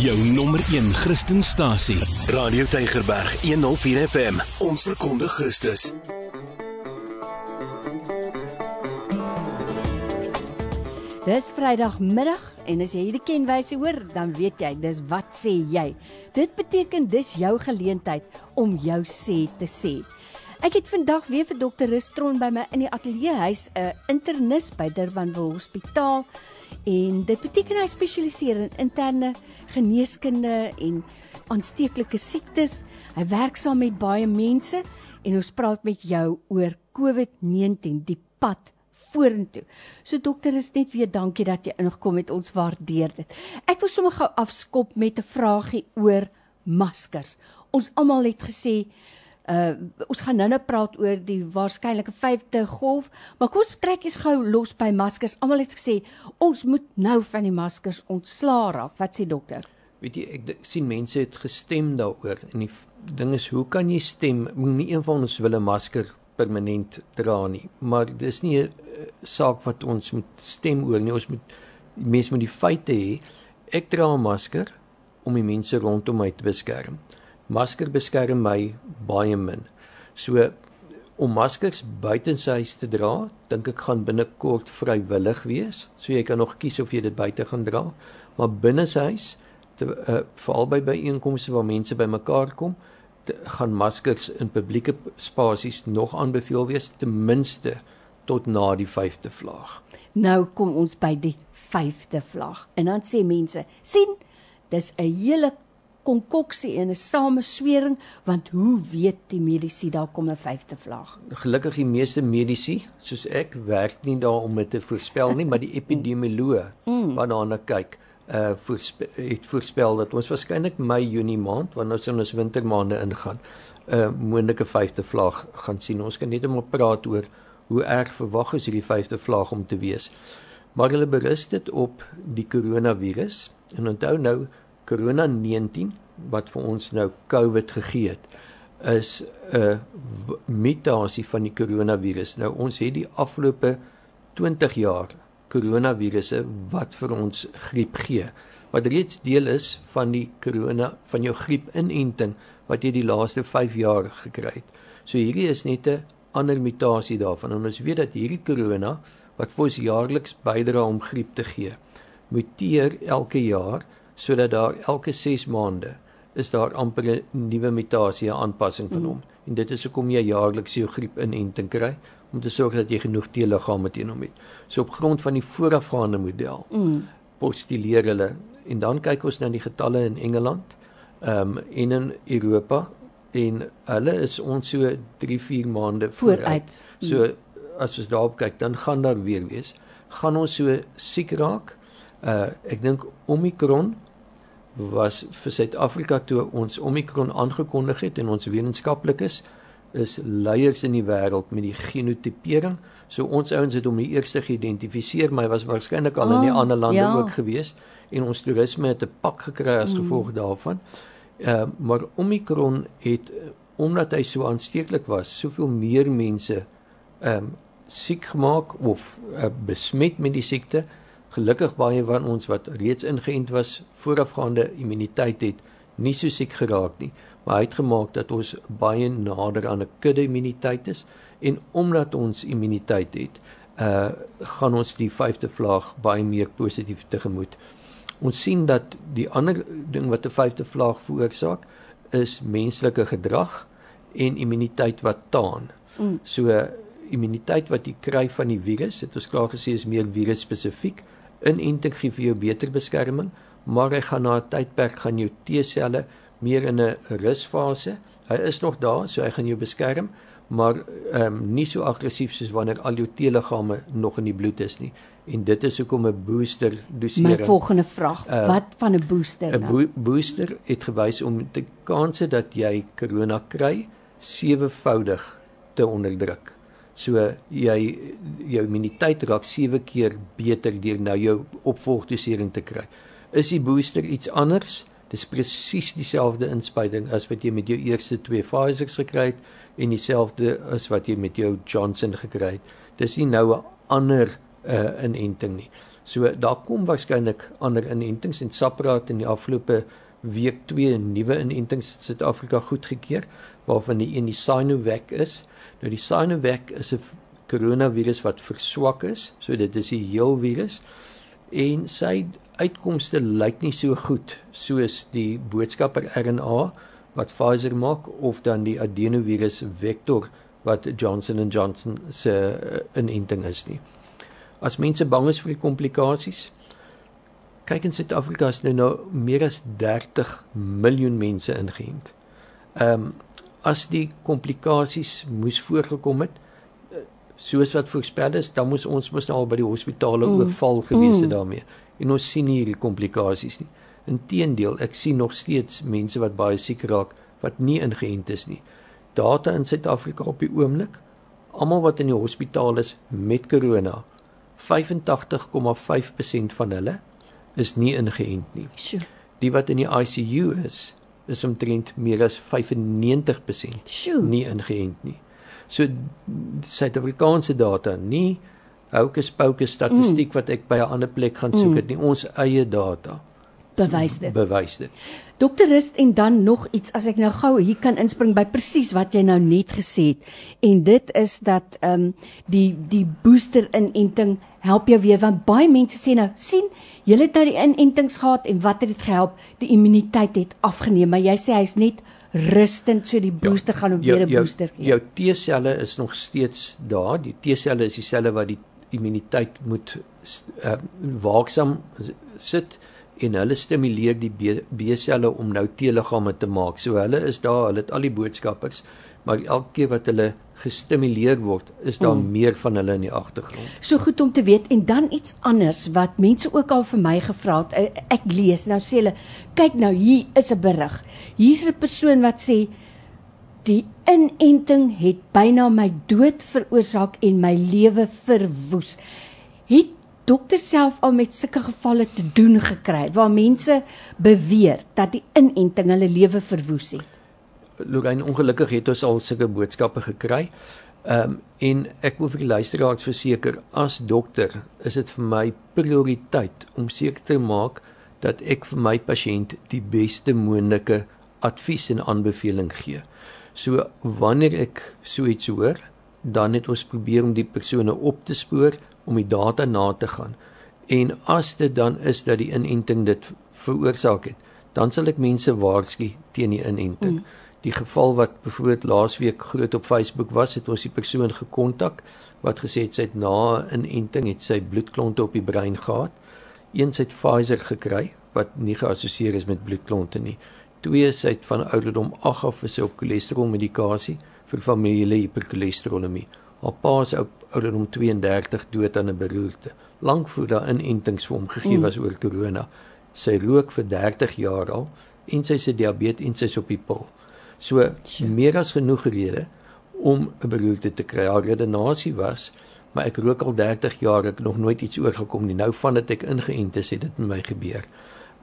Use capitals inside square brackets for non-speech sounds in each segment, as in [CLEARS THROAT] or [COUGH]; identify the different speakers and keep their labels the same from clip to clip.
Speaker 1: Jou nommer 1 Christenstasie. Radio Tygerberg 104 FM. Ons verkondig Christus.
Speaker 2: Dis Vrydagmiddag en as jy hierdie kenwyse hoor, dan weet jy, dis wat sê jy. Dit beteken dis jou geleentheid om jou sê te sê. Ek het vandag weer vir dokter Rustron by my in die ateljee. Hy's 'n internis by Durbanville Hospitaal en dit beteken hy spesialiseer in interne geneeskunde en aansteeklike siektes. Hy werk saam met baie mense en ons praat met jou oor COVID-19, die pad vorentoe. So dokter is net weer dankie dat jy ingekom het. Ons waardeer dit. Ek wil sommer gou afskop met 'n vragie oor maskers. Ons almal het gesê uh ons gaan nou-nou praat oor die waarskynlike 5de golf, maar kom ons trek eens gou los by maskers. Almal het gesê ons moet nou van die maskers ontslaa raak. Wat sê dokter?
Speaker 3: Weet jy, ek sien mense het gestem daaroor en die ding is hoe kan jy stem? Nie een van ons wil 'n masker permanent dra nie, maar dis nie 'n saak wat ons moet stem oor nie. Ons moet mense met die feite hê. Ek dra 'n masker om die mense rondom my te beskerm. Masker beskerm my baie min. So om maskers buitenshuis te dra, dink ek gaan binnekort vrywillig wees. So jy kan nog kies of jy dit buite gaan dra, maar binneshuis te uh, veral by byeenkomste waar mense bymekaar kom, te, gaan maskers in publieke spasies nog aanbeveel wees ten minste tot na die 5de vlag.
Speaker 2: Nou kom ons by die 5de vlag. En dan sê mense, sien, dis 'n hele konkoksie en 'n sameswering want hoe weet die mediese daar kom 'n 5de vlag?
Speaker 3: Gelukkig die meeste mediese, soos ek, werk nie daar om dit te voorspel nie, maar die epidemioloog mm. wat daarna kyk, uh voorspel, het voorspel dat ons waarskynlik Mei, Junie maand, wanneer ons in ons wintermaande ingaan, 'n uh, moontlike 5de vlag gaan sien. Ons kan net om praat oor hoe erg verwag is hierdie 5de vlag om te wees. Maar hulle berus dit op die koronavirus en onthou nou Corona 19 wat vir ons nou COVID gegee het is 'n mutasie van die koronavirus. Nou ons het die afgelope 20 jaar koronavirusse wat vir ons griep gee. Wat reeds deel is van die korona van jou griepinenting wat jy die laaste 5 jaar gekry het. So hierdie is net 'n ander mutasie daarvan. En ons weet dat hierdie korona wat vir ons jaarliks bydra om griep te gee, muteer elke jaar sodat daar elke 6 maande is daar amper 'n nuwe mutasie aanpassing van hom. Mm. En dit is hoekom jy jaarliks jou griepinenting kry om te sorg dat jy genoeg T-liggame teen hom het. So op grond van die voorafgaande model mm. postuleer hulle en dan kyk ons na die getalle in Engeland, ehm um, en in Europa en hulle is ons so 3-4 maande vooruit. vooruit. So as ons daarop kyk, dan gaan daar weer wees. Gaan ons so siek raak? Uh ek dink Omicron was vir Suid-Afrika toe ons Omicron aangekondig het en ons wetenskaplikes is leiers in die wêreld met die genotipering. So ons ouens het hom die eerste geïdentifiseer, maar hy was waarskynlik al oh, in die ah, ander lande ja. ook gewees en ons toerisme het 'n pak gekry as mm. gevolg mm. daarvan. Ehm uh, maar Omicron het omdat hy so aansteeklik was, soveel meer mense ehm um, siek gemaak of uh, besmet met die siekte. Gelukkig baie van ons wat reeds ingeënt was, voorafgaande immuniteit het, nie so siek geraak nie maar hy het gemaak dat ons baie nader aan 'n kudde immuniteit is en omdat ons immuniteit het, uh gaan ons die vyfde vlaag baie meer positief tegemoet. Ons sien dat die ander ding wat 'n vyfde vlaag veroorsaak is menslike gedrag en immuniteit wat taan. Mm. So immuniteit wat jy kry van die virus, het ons klaar gesê is meer virus spesifiek. Inenting gee vir jou beter beskerming, maar hy gaan na 'n tydperk gaan jou T-selle meer in 'n rusfase. Hy is nog daar, so hy gaan jou beskerm, maar ehm um, nie so aggressief soos wanneer al jou T-liggame nog in die bloed is nie. En dit is hoekom 'n booster dosering.
Speaker 2: My volgende vraag, uh, wat van 'n booster?
Speaker 3: 'n nou? bo Booster het gewys om die kanse dat jy corona kry sewevoudig te onderdruk. So jy jou immuniteit raak 7 keer beter deur nou jou opvolgdosering te kry. Is die booster iets anders? Dis presies dieselfde inspuiting as wat jy met jou eerste twee Pfizer's gekry het en dieselfde as wat jy met jou Johnson gekry het. Dis nie nou 'n ander uh, inenting nie. So daar kom waarskynlik ander inentings en Sapraat in die afgelope week twee nuwe inentings in Suid-Afrika goedgekeur waarvan die een die Sinovac is. Nou die Sinovac is 'n koronavirus wat verswak is, so dit is die heel virus en sy uitkomste lyk nie so goed soos die boodskapper RNA wat Pfizer maak of dan die adenovirus vektor wat Johnson & Johnson se uh, inenting is nie. As mense bang is vir die komplikasies, kyk in Suid-Afrika is nou nou meer as 30 miljoen mense ingeënt. Ehm um, as die komplikasies moes voorgekom het soos wat voorspel is, dan moes ons mos nou al by die hospitale mm. oorval gewees het mm. daarmee. En ons sien nie hierdie komplikasies nie. Inteendeel, ek sien nog steeds mense wat baie siek raak wat nie ingeënt is nie. Data in Suid-Afrika op die oomblik, almal wat in die hospitaal is met corona, 85,5% van hulle is nie ingeënt nie.
Speaker 2: Sjoe.
Speaker 3: Die wat in die ICU is, is omtrent meer as 95%
Speaker 2: Sjoe.
Speaker 3: nie ingeënt nie. So Suid-Afrikaanse data, nie houke spouke statistiek mm. wat ek by 'n ander plek gaan soek mm. het nie, ons eie data
Speaker 2: bewys dit.
Speaker 3: Bewys dit.
Speaker 2: Dokter Rust en dan nog iets as ek nou gou hier kan inspring by presies wat jy nou net gesê het en dit is dat ehm um, die die booster inenting help jou weer want baie mense sê nou sien jy het nou die inentings gehad en wat het dit gehelp die immuniteit het afgeneem maar jy sê hy's net rustend so die ja, booster ja, gaan hom weer 'n booster
Speaker 3: gee. Jou T-selle is nog steeds daar. Die T-selle is dieselfde wat die immuniteit moet uh, waaksaam sit en hulle stimuleer die B-selle om nou T-liggame te maak. So hulle is daar, hulle het al die boodskappers, maar elke keer wat hulle gestimuleer word, is daar mm. meer van hulle in die agtergrond.
Speaker 2: So goed om te weet en dan iets anders wat mense ook al vir my gevra het. Eh, ek lees nou sê hulle, kyk nou hier is 'n berig. Hier's 'n persoon wat sê die inenting het byna my dood veroorsaak en my lewe verwoes. Het dokter self al met sulke gevalle te doen gekry waar mense beweer dat die inenting hulle lewe verwoes het.
Speaker 3: Lorraine ongelukkig het ons al sulke boodskappe gekry. Ehm um, en ek wil vir die luisteraars verseker as dokter is dit vir my prioriteit om seker te maak dat ek vir my pasiënt die beste moontlike advies en aanbeveling gee. So wanneer ek so iets hoor, dan het ons probeer om die persone op te spoor om die data na te gaan. En as dit dan is dat die inenting dit veroorsaak het, dan sal ek mense waarsku teen die inenting. Mm. Die geval wat byvoorbeeld laasweek groot op Facebook was, het ons die persoon gekontak wat gesê het sy het na 'n inenting het sy bloedklonte op die brein gehad. Een sy het Pfizer gekry wat nie geassosieer is met bloedklonte nie. Twee sy het van ouderdom 8 af is sy op cholesterolmedikasie vir familiale hipercholesterolemie. Haar pa is op ouderdom 32 dood aan 'n beroerte. Lank voor daar inentings vir hom gegee mm. was mm. oor corona. Sy rook vir 30 jaar al en sy se diabetes en sy's op die pil. So ja. meer as genoeg rede om 'n beroerte te kry. Haar redenasie was, maar ek rook al 30 jaar, ek nog nooit iets oorgekom nie. Nou vandat ek ingeënt is, het dit met my gebeur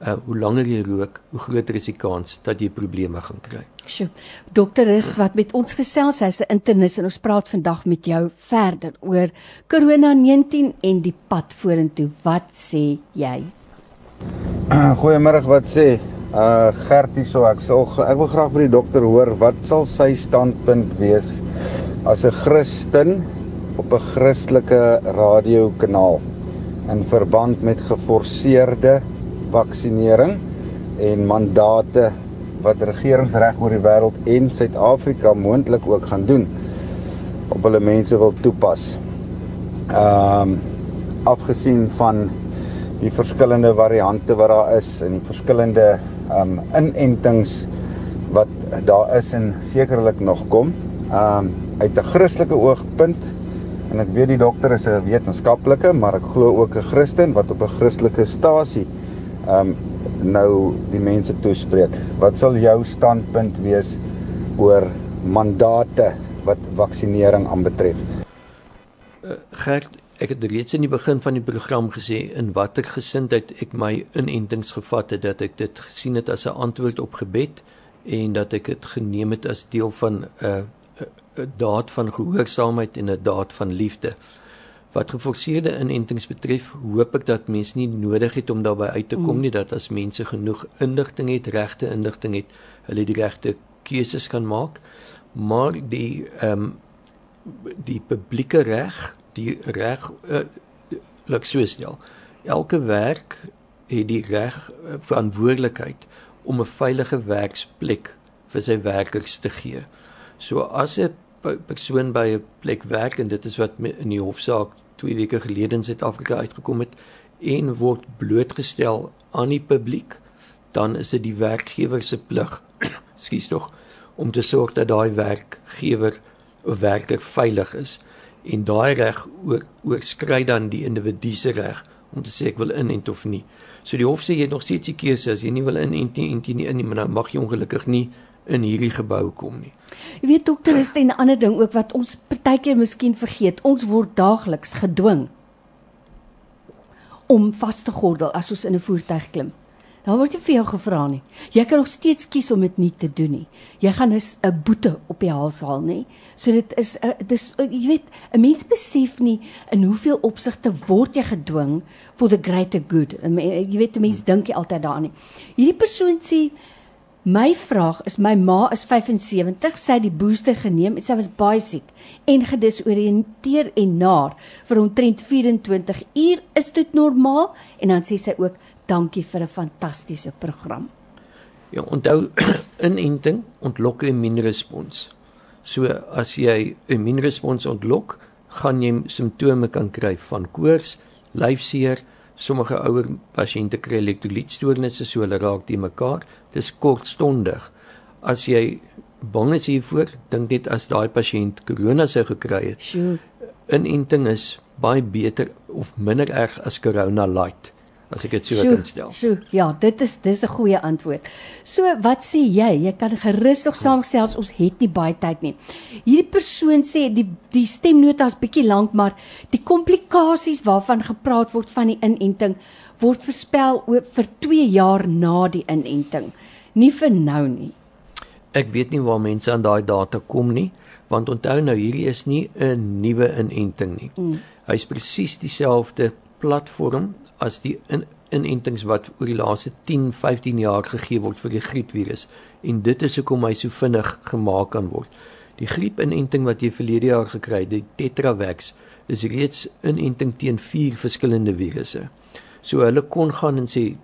Speaker 3: uh, hoe langer jy rook, hoe groter is die kans dat jy probleme gaan kry.
Speaker 2: Sjoe. Dokter is wat met ons gesels, hy's 'n internis en ons praat vandag met jou verder oor Corona-19 en die pad vorentoe. Wat sê jy?
Speaker 4: Goeiemôre, wat sê? Uh Gertie so ek sal ek wil graag by die dokter hoor wat sal sy standpunt wees as 'n Christen op 'n Christelike radiokanaal in verband met geforseerde vaksinering en mandate wat regerings reg oor die wêreld en Suid-Afrika moontlik ook gaan doen op hulle mense wil toepas. Ehm um, afgesien van die verskillende variante wat daar is en die verskillende ehm um, inentings wat daar is en sekerlik nog kom. Ehm um, uit 'n Christelike oogpunt en ek weet die dokter is 'n wetenskaplike, maar ek glo ook 'n Christen wat op 'n Christelike stasie um nou die mense toespreek. Wat sal jou standpunt wees oor mandate wat vaksinering aanbetref?
Speaker 3: Uh, Gert, ek het reeds in die begin van die program gesê in watter gesindheid ek my inentings gevat het dat ek dit gesien het as 'n antwoord op gebed en dat ek dit geneem het as deel van 'n uh, 'n daad van gehoorsaamheid en 'n daad van liefde. Wat geforseerde inentings betref, hoop ek dat mense nie nodig het om daarbey uit te kom mm. nie dat as mense genoeg inligting het, regte inligting het, hulle die regte keuses kan maak. Maar die ehm um, die publieke reg, die reg uh, lyk so stel. Elke werk het die reg uh, verantwoordelikheid om 'n veilige werksplek vir sy werkers te gee. So as 'n persoon by 'n plek werk en dit is wat in die hofsaak 2 weke gelede in Suid-Afrika uitgekom het en word blootgestel aan die publiek, dan is dit die werkgewer se plig, [CLEARS THROAT] skuis tog, om te sorg dat daai werkgewer of werker veilig is. En daai reg oorskry dan die individu se reg om te sê ek wil inent of nie. So die hof sê jy het nog steeds die keuse. As jy nie wil inent nie, inent nie in nie, maar dan mag jy ongelukkig nie in hierdie gebou kom nie.
Speaker 2: Jy weet dokter is 'n ander ding ook wat ons partykeer miskien vergeet. Ons word daagliks gedwing om vas te gordel as ons in 'n voertuig klim. Dan word nie vir jou gevra nie. Jy kan nog steeds kies om dit nie te doen nie. Jy gaan 'n boete op die hals haal, nê? So dit is 'n dis jy weet, 'n mens besef nie in hoeveel opsigte word jy gedwing for the greater good. Jy weet, 'n mens dink jy altyd daaraan nie. Hierdie persoon sê My vraag is my ma is 75, sy het die booster geneem en sy was baie siek en gedisoriënteer en naar vir omtrent 24 uur. Is dit normaal? En dan sê sy ook dankie vir 'n fantastiese program.
Speaker 3: Ja, onthou [CLEARS THROAT] inenting ontlok 'n immuunrespons. So as jy 'n immuunrespons ontlok, gaan jy simptome kan kry van koors, lyfseer, sommige ouer pasiënte kry elektrolytstoornisse so hulle raak die mekaar. Dis kortstondig. As jy bang is hiervoor, dink net as daai pasiënt korona sou gekry het.
Speaker 2: Sjoe.
Speaker 3: Inenting is baie beter of minder erg as corona light as ek dit so kan stel.
Speaker 2: Sjoe, ja, dit is dis 'n goeie antwoord. So, wat sê jy? Jy kan gerus nog saamgesels, ons het nie baie tyd nie. Hierdie persoon sê die die stemnota is bietjie lank, maar die komplikasies waarvan gepraat word van die inenting word voorspel vir 2 jaar na die inenting. Nie vir nou nie.
Speaker 3: Ek weet nie waar mense aan daai data kom nie, want onthou nou hierdie is nie 'n nuwe inenting nie. Mm. Hy's presies dieselfde platform as die in, inentings wat oor die laaste 10, 15 jaar gegee word vir die griepvirus en dit is hoekom hy so vinnig gemaak kan word. Die griepinenting wat jy verlede jaar gekry het, die Tetravaks, is reeds inenting teen 4 verskillende virusse. So hulle kon gaan en sê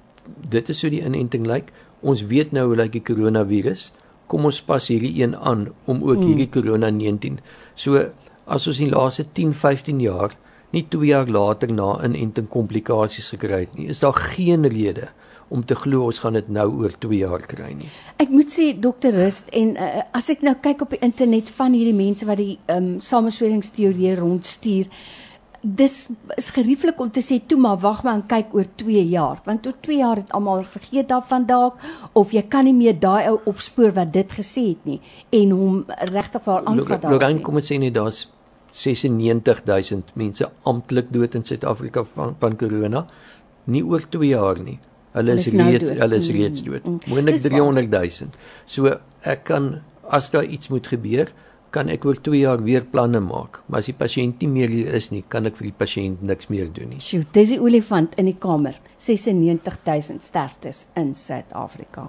Speaker 3: dit is hoe die inenting lyk. Ons weet nou hoe lyk die koronavirus. Kom ons pas hierdie een aan om ook mm. hierdie corona 19. So as ons in die laaste 10, 15 jaar nie 2 jaar later na inenting komplikasies gekry het nie. Is daar geen rede om te glo ons gaan dit nou oor 2 jaar kry nie.
Speaker 2: Ek moet sê dokter Rust en uh, as ek nou kyk op die internet van hierdie mense wat die ehm um, samesweringsteorie rondstuur, dis is gerieflik om te sê toe maar wag maar en kyk oor 2 jaar, want oor 2 jaar het almal vergeet daarvan dalk of jy kan nie meer daai ou opspoor wat dit gesê het nie en hom regtig vir aanvat
Speaker 3: daar. Lorraine kom ons sê net daar's 96000 mense amptelik dood in Suid-Afrika van van corona. Nie oor 2 jaar nie. Hulle is nou reeds hulle is reeds dood. Mm, mm. Moontlik 300000. So ek kan as daar iets moet gebeur, kan ek oor 2 jaar weer planne maak. Maar as die pasiënt nie meer hier is nie, kan ek vir die pasiënt niks meer doen nie.
Speaker 2: Sjoe, dis die olifant in die kamer. 96000 sterftes in Suid-Afrika.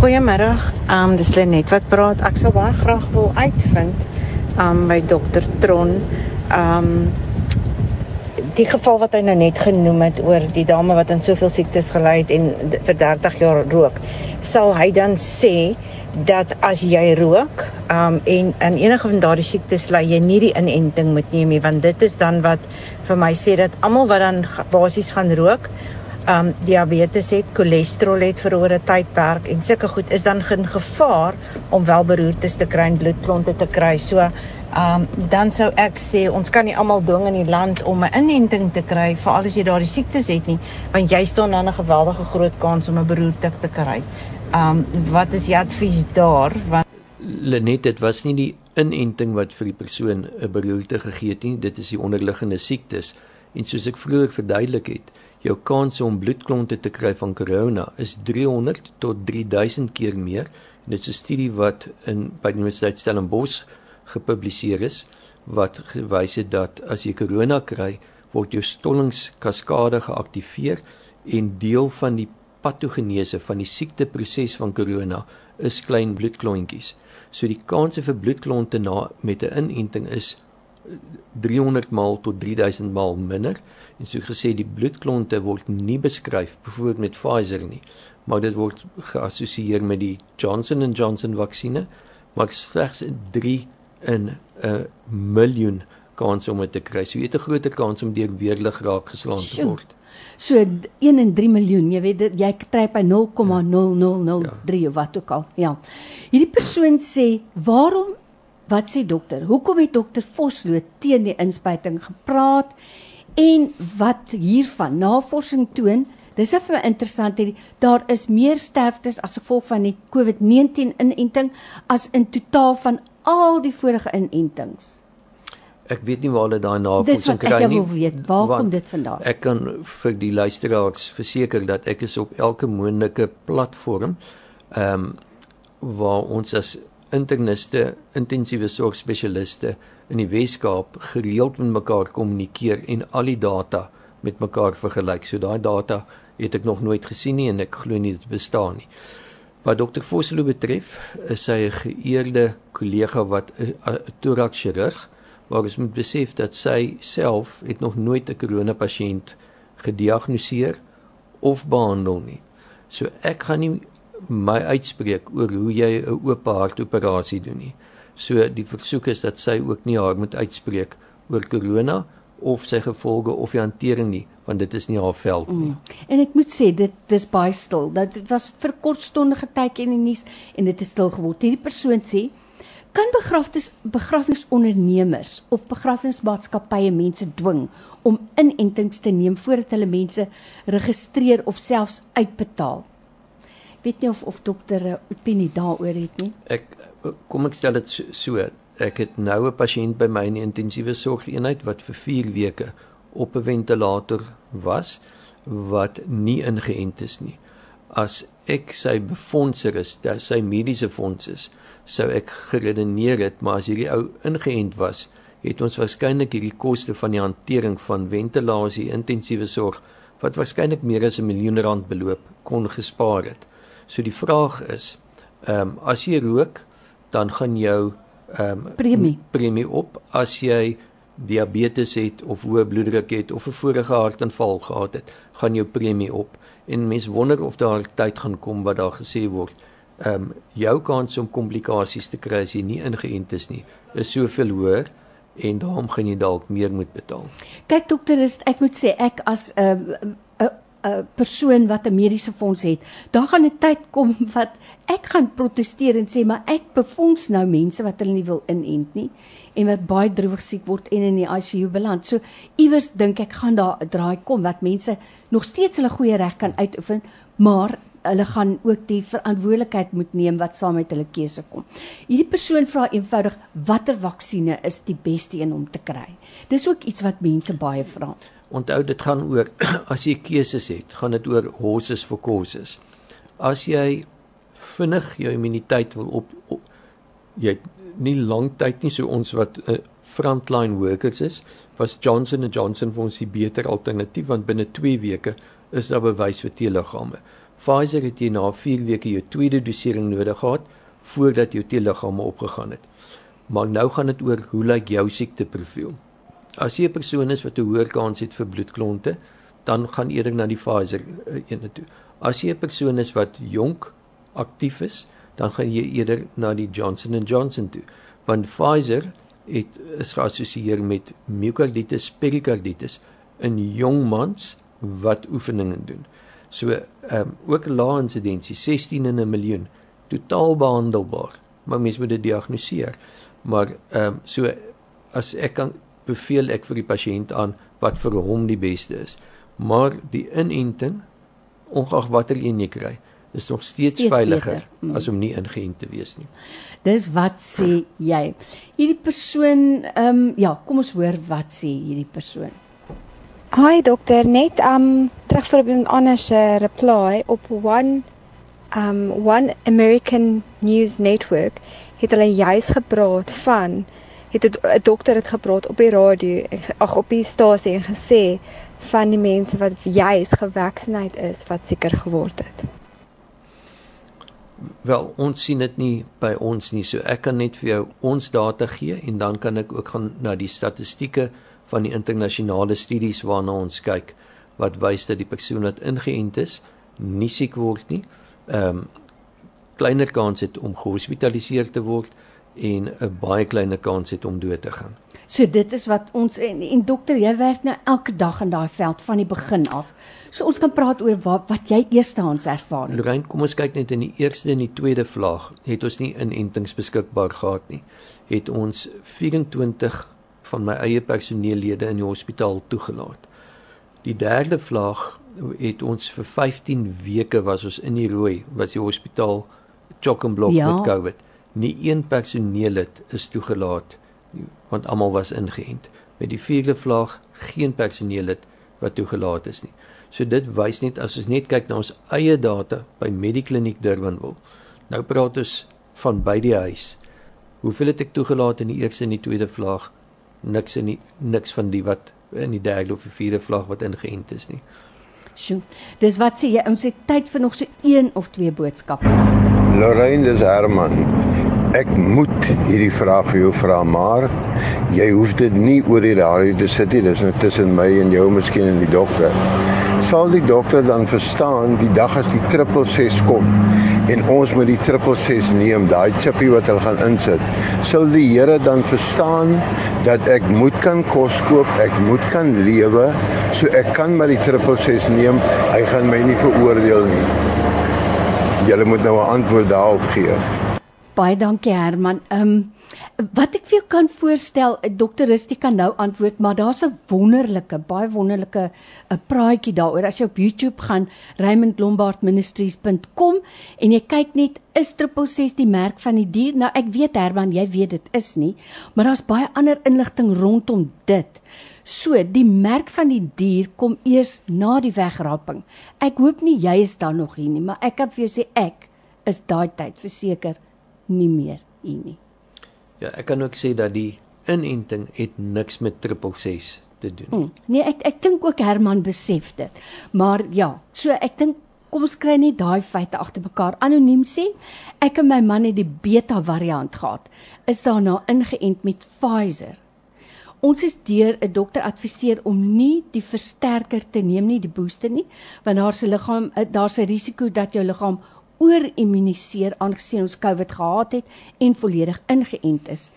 Speaker 5: Goeiemôre. Ehm um, dis Lenet wat praat. Ek sou baie graag wil uitvind um, by dokter Tron. Um die geval wat hy nou net genoem het oor die dame wat aan soveel siektes gely het en vir 30 jaar rook, sal hy dan sê dat as jy rook, um en in enige van daardie siektes ly jy nie die inenting moet neem nie want dit is dan wat vir my sê dat almal wat dan basies gaan rook um diabetes het, cholesterol het vir oor 'n tydperk en sulke goed is dan geen gevaar om wel beroertes te kry en bloedklonte te kry. So um dan sou ek sê ons kan nie almal dwing in die land om 'n inenting te kry veral as jy daardie siektes het nie, want jy staan dan 'n geweldige groot kans om 'n beroerte te kry. Um wat is die advies daar? Want
Speaker 3: Lenet, dit was nie die inenting wat vir die persoon 'n beroerte gegee het nie, dit is die onderliggende siektes. En soos ek vroeër verduidelik het, jou kans om bloedklonte te kry van corona is 300 tot 3000 keer meer. En dit is 'n studie wat in by die Universiteit Stellenbosch gepubliseer is wat gewys het dat as jy korona kry, word jou stollingskaskade geaktiveer en deel van die patogenese van die siekteproses van korona is klein bloedklontjies. So die kanse vir bloedklonte na met 'n inenting is 300 maal tot 3000 maal minder en so gesê die bloedklonte word nie beskryf byvoorbeeld met Pfizer nie maar dit word geassosieer met die Johnson & Johnson vaksinne maar slegs 3 in 'n miljoen kans om dit te kry. So jy het 'n groter kans om deur weerlig raak geslaan te word.
Speaker 2: So 1 in 3 miljoen, jy weet dit jy kry by 0,0003 ja. of wat ook al. Ja. Hierdie persoon sê, "Waarom wat sê dokter? Hoekom het dokter Vosloo teen die inspuiting gepraat?" En wat hiervan navorsing toon, dis vir my interessant hierdie daar is meer sterftes as gevolg van die COVID-19 inenting as in totaal van al die vorige inentings.
Speaker 3: Ek weet nie waar hulle daai navorsing kry nie.
Speaker 2: Ek wil weet, waar kom dit vandaan?
Speaker 3: Ek kan vir die luisteraars verseker dat ek is op elke moontlike platform ehm um, waar ons as interniste, intensiewe sorgspesialiste in die Weskaap gereeld met mekaar kommunikeer en al die data met mekaar vergelyk. So daai data het ek nog nooit gesien nie en ek glo nie dit bestaan nie. Wat dokter Vosloo betref, is sy 'n geëerde kollega wat 'n thoraxchirurg, maar ons moet besef dat sy self het nog nooit 'n koronapasiënt gediagnoseer of behandel nie. So ek gaan nie my uitspreek oor hoe jy 'n oop hartoperasie doen nie. So die versoek is dat sy ook nie haar moet uitspreek oor korona of sy gevolge of die hantering nie want dit is nie haar veld nie. Mm.
Speaker 2: En ek moet sê dit dis baie stil. Dat dit was vir kortstondige tydjie in die nuus en dit het stil geword. Hierdie persoon sê kan begrafnis begrafnisondernemers of begrafnismaatskappye mense dwing om inentings te neem voordat hulle mense registreer of selfs uitbetaal. Weet nie of of dokter 'n opinie daaroor het nie.
Speaker 3: Ek kom ek stel dit so, so. Ek het nou 'n pasiënt by my in die intensiewe sorgeenheid wat vir 4 weke op 'n ventilator was wat nie ingeënt is nie. As ek sy befondser is, sy mediese fonds is, sou ek geredeneer het, maar as hierdie ou ingeënt was, het ons waarskynlik hierdie koste van die hantering van ventilasie intensiewe sorg wat waarskynlik meer as 'n miljoen rand beloop kon gespaar het. So die vraag is, ehm um, as jy rook, dan gaan jou ehm um,
Speaker 2: premie
Speaker 3: premie op as jy diabetes het of hoë bloeddruk het of 'n vorige hartaanval gehad het, gaan jou premie op. En mens wonder of daar tyd gaan kom wat daar gesê word, ehm um, jou kans om komplikasies te kry as jy nie ingeënt is nie, is soveel hoër en daarom gaan jy dalk meer moet betaal.
Speaker 2: Kyk dokter, is, ek moet sê ek as 'n uh, 'n persoon wat 'n mediese fonds het, daar gaan 'n tyd kom [LAUGHS] wat ek gaan proteseer en sê maar ek befonds nou mense wat hulle nie wil inent nie en wat baie droewig siek word en in die ICU beland. So iewers dink ek gaan daar 'n draai kom wat mense nog steeds hulle goeie reg kan uitoefen, maar hulle gaan ook die verantwoordelikheid moet neem wat saam met hulle keuse kom. Hierdie persoon vra eenvoudig watter vaksinne is die beste een om te kry. Dis ook iets wat mense baie vra.
Speaker 3: Onthou dit gaan oor [CLEARS THROAT] as jy keuses het, gaan dit oor horses for causes. As jy vinnig jou immuniteit wil op, op jy nie lank tyd nie so ons wat uh, frontline workers is was Johnson & Johnson vir ons die beter alternatief want binne 2 weke is daar bewys vir T-liggame. Pfizer het jy na 4 weke jou tweede dosering nodig gehad voordat jou T-liggame opgegaan het. Maar nou gaan dit oor hoe lyk jou siekteprofiel. As jy 'n persoon is wat 'n hoër kans het vir bloedklonte, dan gaan eerder na die Pfizer uh, ene toe. As jy 'n persoon is wat jonk aktief is, dan gaan jy eerder na die Johnson & Johnson toe want Pfizer het is geassosieer met myokarditis perikarditis in jong mans wat oefeninge doen. So ehm um, ook lae insidensie 16 in 'n miljoen totaal behandelbaar. Maar mens moet dit diagnoseer. Maar ehm um, so as ek kan beveel ek vir die pasiënt aan wat vir hom die beste is. Maar die inenting ongeag watter een jy kry, is nog steeds, steeds veiliger mm. as om nie ingeënt te wees nie.
Speaker 2: Dis wat sê jy. Hierdie persoon ehm um, ja, kom ons hoor wat sê hierdie persoon.
Speaker 6: Hi dokter, net um terug vir 'n ander se reply op one um one American news network het hulle juis gepraat van het 'n dokter dit gepraat op die radio, ag op die stasie en gesê van die mense wat juis gevaksinheid is wat seker geword het.
Speaker 3: Wel, ons sien dit nie by ons nie. So ek kan net vir jou ons data gee en dan kan ek ook gaan na die statistieke van die internasionale studies waarna ons kyk wat wys dat die persoon wat ingeënt is nie siek word nie. Ehm um, kleiner kans het om gehospitaliseer te word en 'n baie kleiner kans het om dood te gaan.
Speaker 2: So dit is wat ons en, en dokter, jy werk nou elke dag in daai veld van die begin af. So ons kan praat oor wat wat jy eerstehands ervaar.
Speaker 3: Lorraine, kom ons kyk net in die eerste en die tweede vlaag. Het ons nie inentings beskikbaar gehad nie. Het ons 24 van my eie personeellede in die hospitaal toegelaat. Die derde vlaag het ons vir 15 weke was ons in die rooi, was die hospitaal chock and block ja. met COVID. Nie een personeellid is toegelaat want almal was ingeënt. Met die vierde vlaag geen personeellid wat toegelaat is nie. So dit wys net as ons net kyk na ons eie data by Medikliniek Durbanville. Nou praat ons van by die huis. Hoeveel het ek toegelaat in die eerste en die tweede vlaag? Niks in die niks van die wat in die derde of die vierde vlaag wat ingeënt is nie.
Speaker 2: Sjoe. Dis wat sê jy, ons het tyd vir nog so een of twee boodskappe.
Speaker 7: Lorraine dis Herman. Ek moet hierdie vraag vir jou vra, maar jy hoef dit nie oor die radio te sit nie. Dis net tussen my en jou, miskien en die dokter. Sal die dokter dan verstaan die dag as die 666 kom en ons moet die 666 neem, daai chippie wat hulle gaan insit. Sal die Here dan verstaan dat ek moet kan kos koop, ek moet kan lewe, so ek kan maar die 666 neem. Hy gaan my nie veroordeel nie. Julle moet nou 'n antwoord daarop gee.
Speaker 2: Baie dankie Herman. Ehm um, wat ek vir jou kan voorstel, eh, dokter Rusty kan nou antwoord, maar daar's 'n wonderlike, baie wonderlike 'n eh, praatjie daaroor. As jy op YouTube gaan, raymondlombardministries.com en jy kyk net is 666 die merk van die dier. Nou ek weet Herman, jy weet dit is nie, maar daar's baie ander inligting rondom dit. So, die merk van die dier kom eers na die wegraping. Ek hoop nie jy is dan nog hier nie, maar ek kan vir jou sê ek is daai tyd verseker nie meer hier nie.
Speaker 3: Ja, ek kan ook sê dat die inenting het niks met 666 te doen. Hmm,
Speaker 2: nee, ek ek dink ook Herman besef dit. Maar ja, so ek dink kom ons kry net daai feite agter mekaar. Anoniem sê, ek en my man het die beta variant gehad. Is daarna ingeënt met Pfizer. Ons is deur 'n dokter adviseer om nie die versterker te neem nie, die booster nie, want daar's 'n liggaam eh, daar's 'n risiko dat jou liggaam oorimmuniseer aangesien ons COVID gehad het en volledig ingeënt is.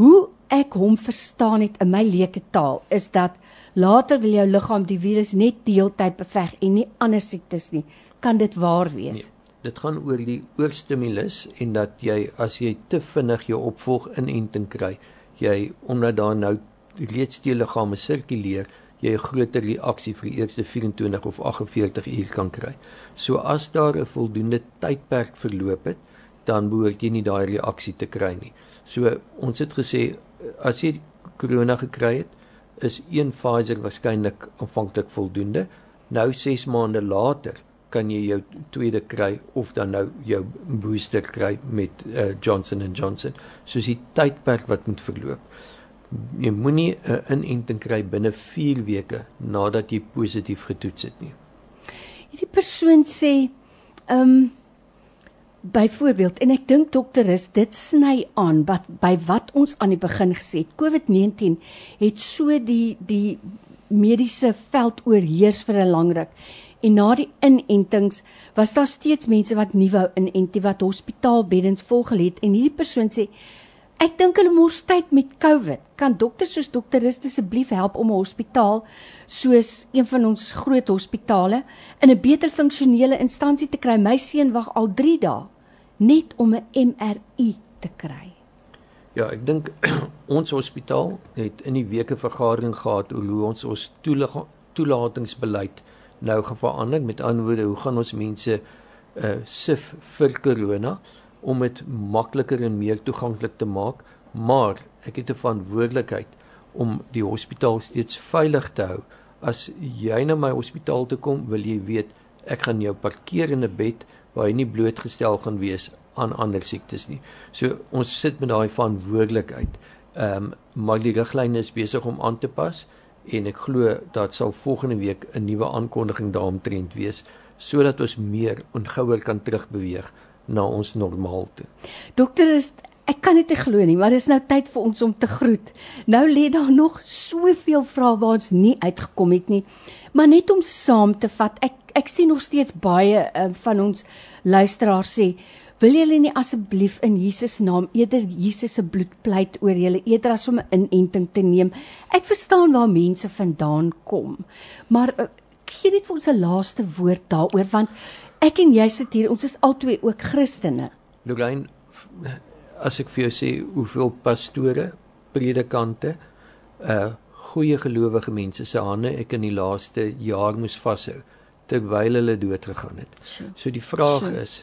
Speaker 2: Hoe ek hom verstaan het in my leuke taal is dat later wil jou liggaam die virus net deeltyd beveg en nie ander siektes nie. Kan dit waar wees? Nee.
Speaker 3: Dit gaan oor die oorstimulus en dat jy as jy te vinnig jou opvolg inenting kry, jy omdat daar nou reeds die liggame sirkuleer, jy 'n groter reaksie vir die eerste 24 of 48 uur kan kry. So as daar 'n voldoende tydperk verloop het, dan behoort jy nie daai reaksie te kry nie. So ons het gesê as jy corona gekry het, is een Pfizer waarskynlik aanvanklik voldoende. Nou 6 maande later kan jy jou tweede kry of dan nou jou booster kry met uh, Johnson & Johnson. Soos die tydperk wat moet verloop jy moenie 'n inenting kry binne 4 weke nadat jy positief getoets het nie.
Speaker 2: Hierdie persoon sê ehm um, byvoorbeeld en ek dink dokter is dit sny aan wat by wat ons aan die begin gesê het. COVID-19 het so die die mediese veld oorheers vir 'n lang ruk. En na die inentings was daar steeds mense wat nie wou inent nie wat hospitaalbeddens volgel het en hierdie persoon sê Ek dink hulle mors tyd met COVID. Kan dokters soos dokter Rus asseblief help om 'n hospitaal soos een van ons groot hospitale in 'n beter funksionele instansie te kry? My seun wag al 3 dae net om 'n MRI te kry.
Speaker 3: Ja, ek dink [CLEARS THROAT] ons hospitaal het in die weke vergadering gehad oor hoe ons ons toelatingsbeleid nou verander. Met ander woorde, hoe gaan ons mense uh sif vir corona? Om dit makliker en meer toeganklik te maak, maar ek het 'n verantwoordelikheid om die hospitaal steeds veilig te hou. As jy na my hospitaal toe kom, wil jy weet ek gaan jou parkeer in 'n bed waar jy nie blootgestel gaan wees aan ander siektes nie. So ons sit met daai verantwoordelikheid Ehm um, maar die riglyne is besig om aan te pas en ek glo dat sal volgende week 'n nuwe aankondiging daaromtrent wees sodat ons meer ongouer kan terugbeweeg na ons normaal toe.
Speaker 2: Dokter is ek kan dit nie glo nie, maar dis nou tyd vir ons om te groet. Nou lê daar nog soveel vrae waar ons nie uitgekom het nie. Maar net om saam te vat, ek ek sien nog steeds baie uh, van ons luisteraars sê Wil julle nie asseblief in Jesus naam eerder Jesus se bloed pleit oor julle eerder as om 'n inenting te neem? Ek verstaan waar mense vandaan kom. Maar uh, gee net vir ons 'n laaste woord daaroor want ek en jy sit hier, ons is albei ook Christene.
Speaker 3: Lorraine, as ek vir jou sê hoeveel pastore, predikante, uh goeie gelowige mense se hande ek in die laaste jaar moes vashou terwyl hulle dood gegaan het. So die vraag is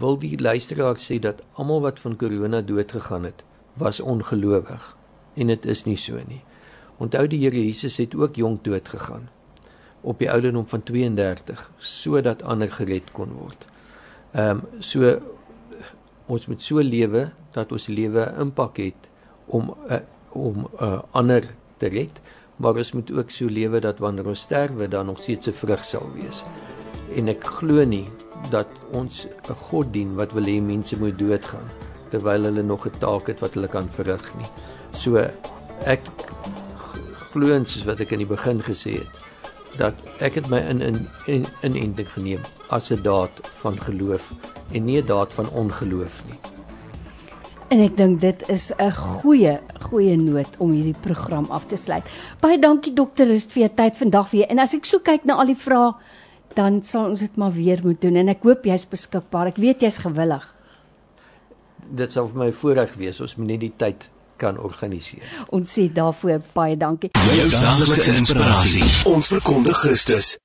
Speaker 3: wil die luisteraar sê dat almal wat van korona dood gegaan het was ongelowig en dit is nie so nie. Onthou die Here Jesus het ook jonk dood gegaan op die ouderdom van 32 sodat ander gered kon word. Ehm um, so ons moet so lewe dat ons lewe 'n impak het om uh, om uh, ander te red, maar ons moet ook so lewe dat wanneer ons sterwe dan nog steeds 'n vrug sal wees. En ek glo nie dat ons 'n God dien wat wil hê mense moet doodgaan terwyl hulle nog 'n taak het wat hulle kan verrig nie. So ek glo en soos wat ek in die begin gesê het dat ek het my in in in inenting geneem as 'n daad van geloof en nie 'n daad van ongeloof nie.
Speaker 2: En ek dink dit is 'n goeie goeie noot om hierdie program af te sluit. Baie dankie dokter Rust vir jou tyd vandag weer. En as ek so kyk na al die vrae dan sal ons dit maar weer moet doen en ek hoop jy's beskikbaar. Ek weet jy's gewillig.
Speaker 3: Dit sal vir my voorreg wees ons moet net die tyd kan organiseer.
Speaker 2: Ons sê daarvoor baie dankie.
Speaker 1: Jou daglikse inspirasie. Ons verkondig Christus.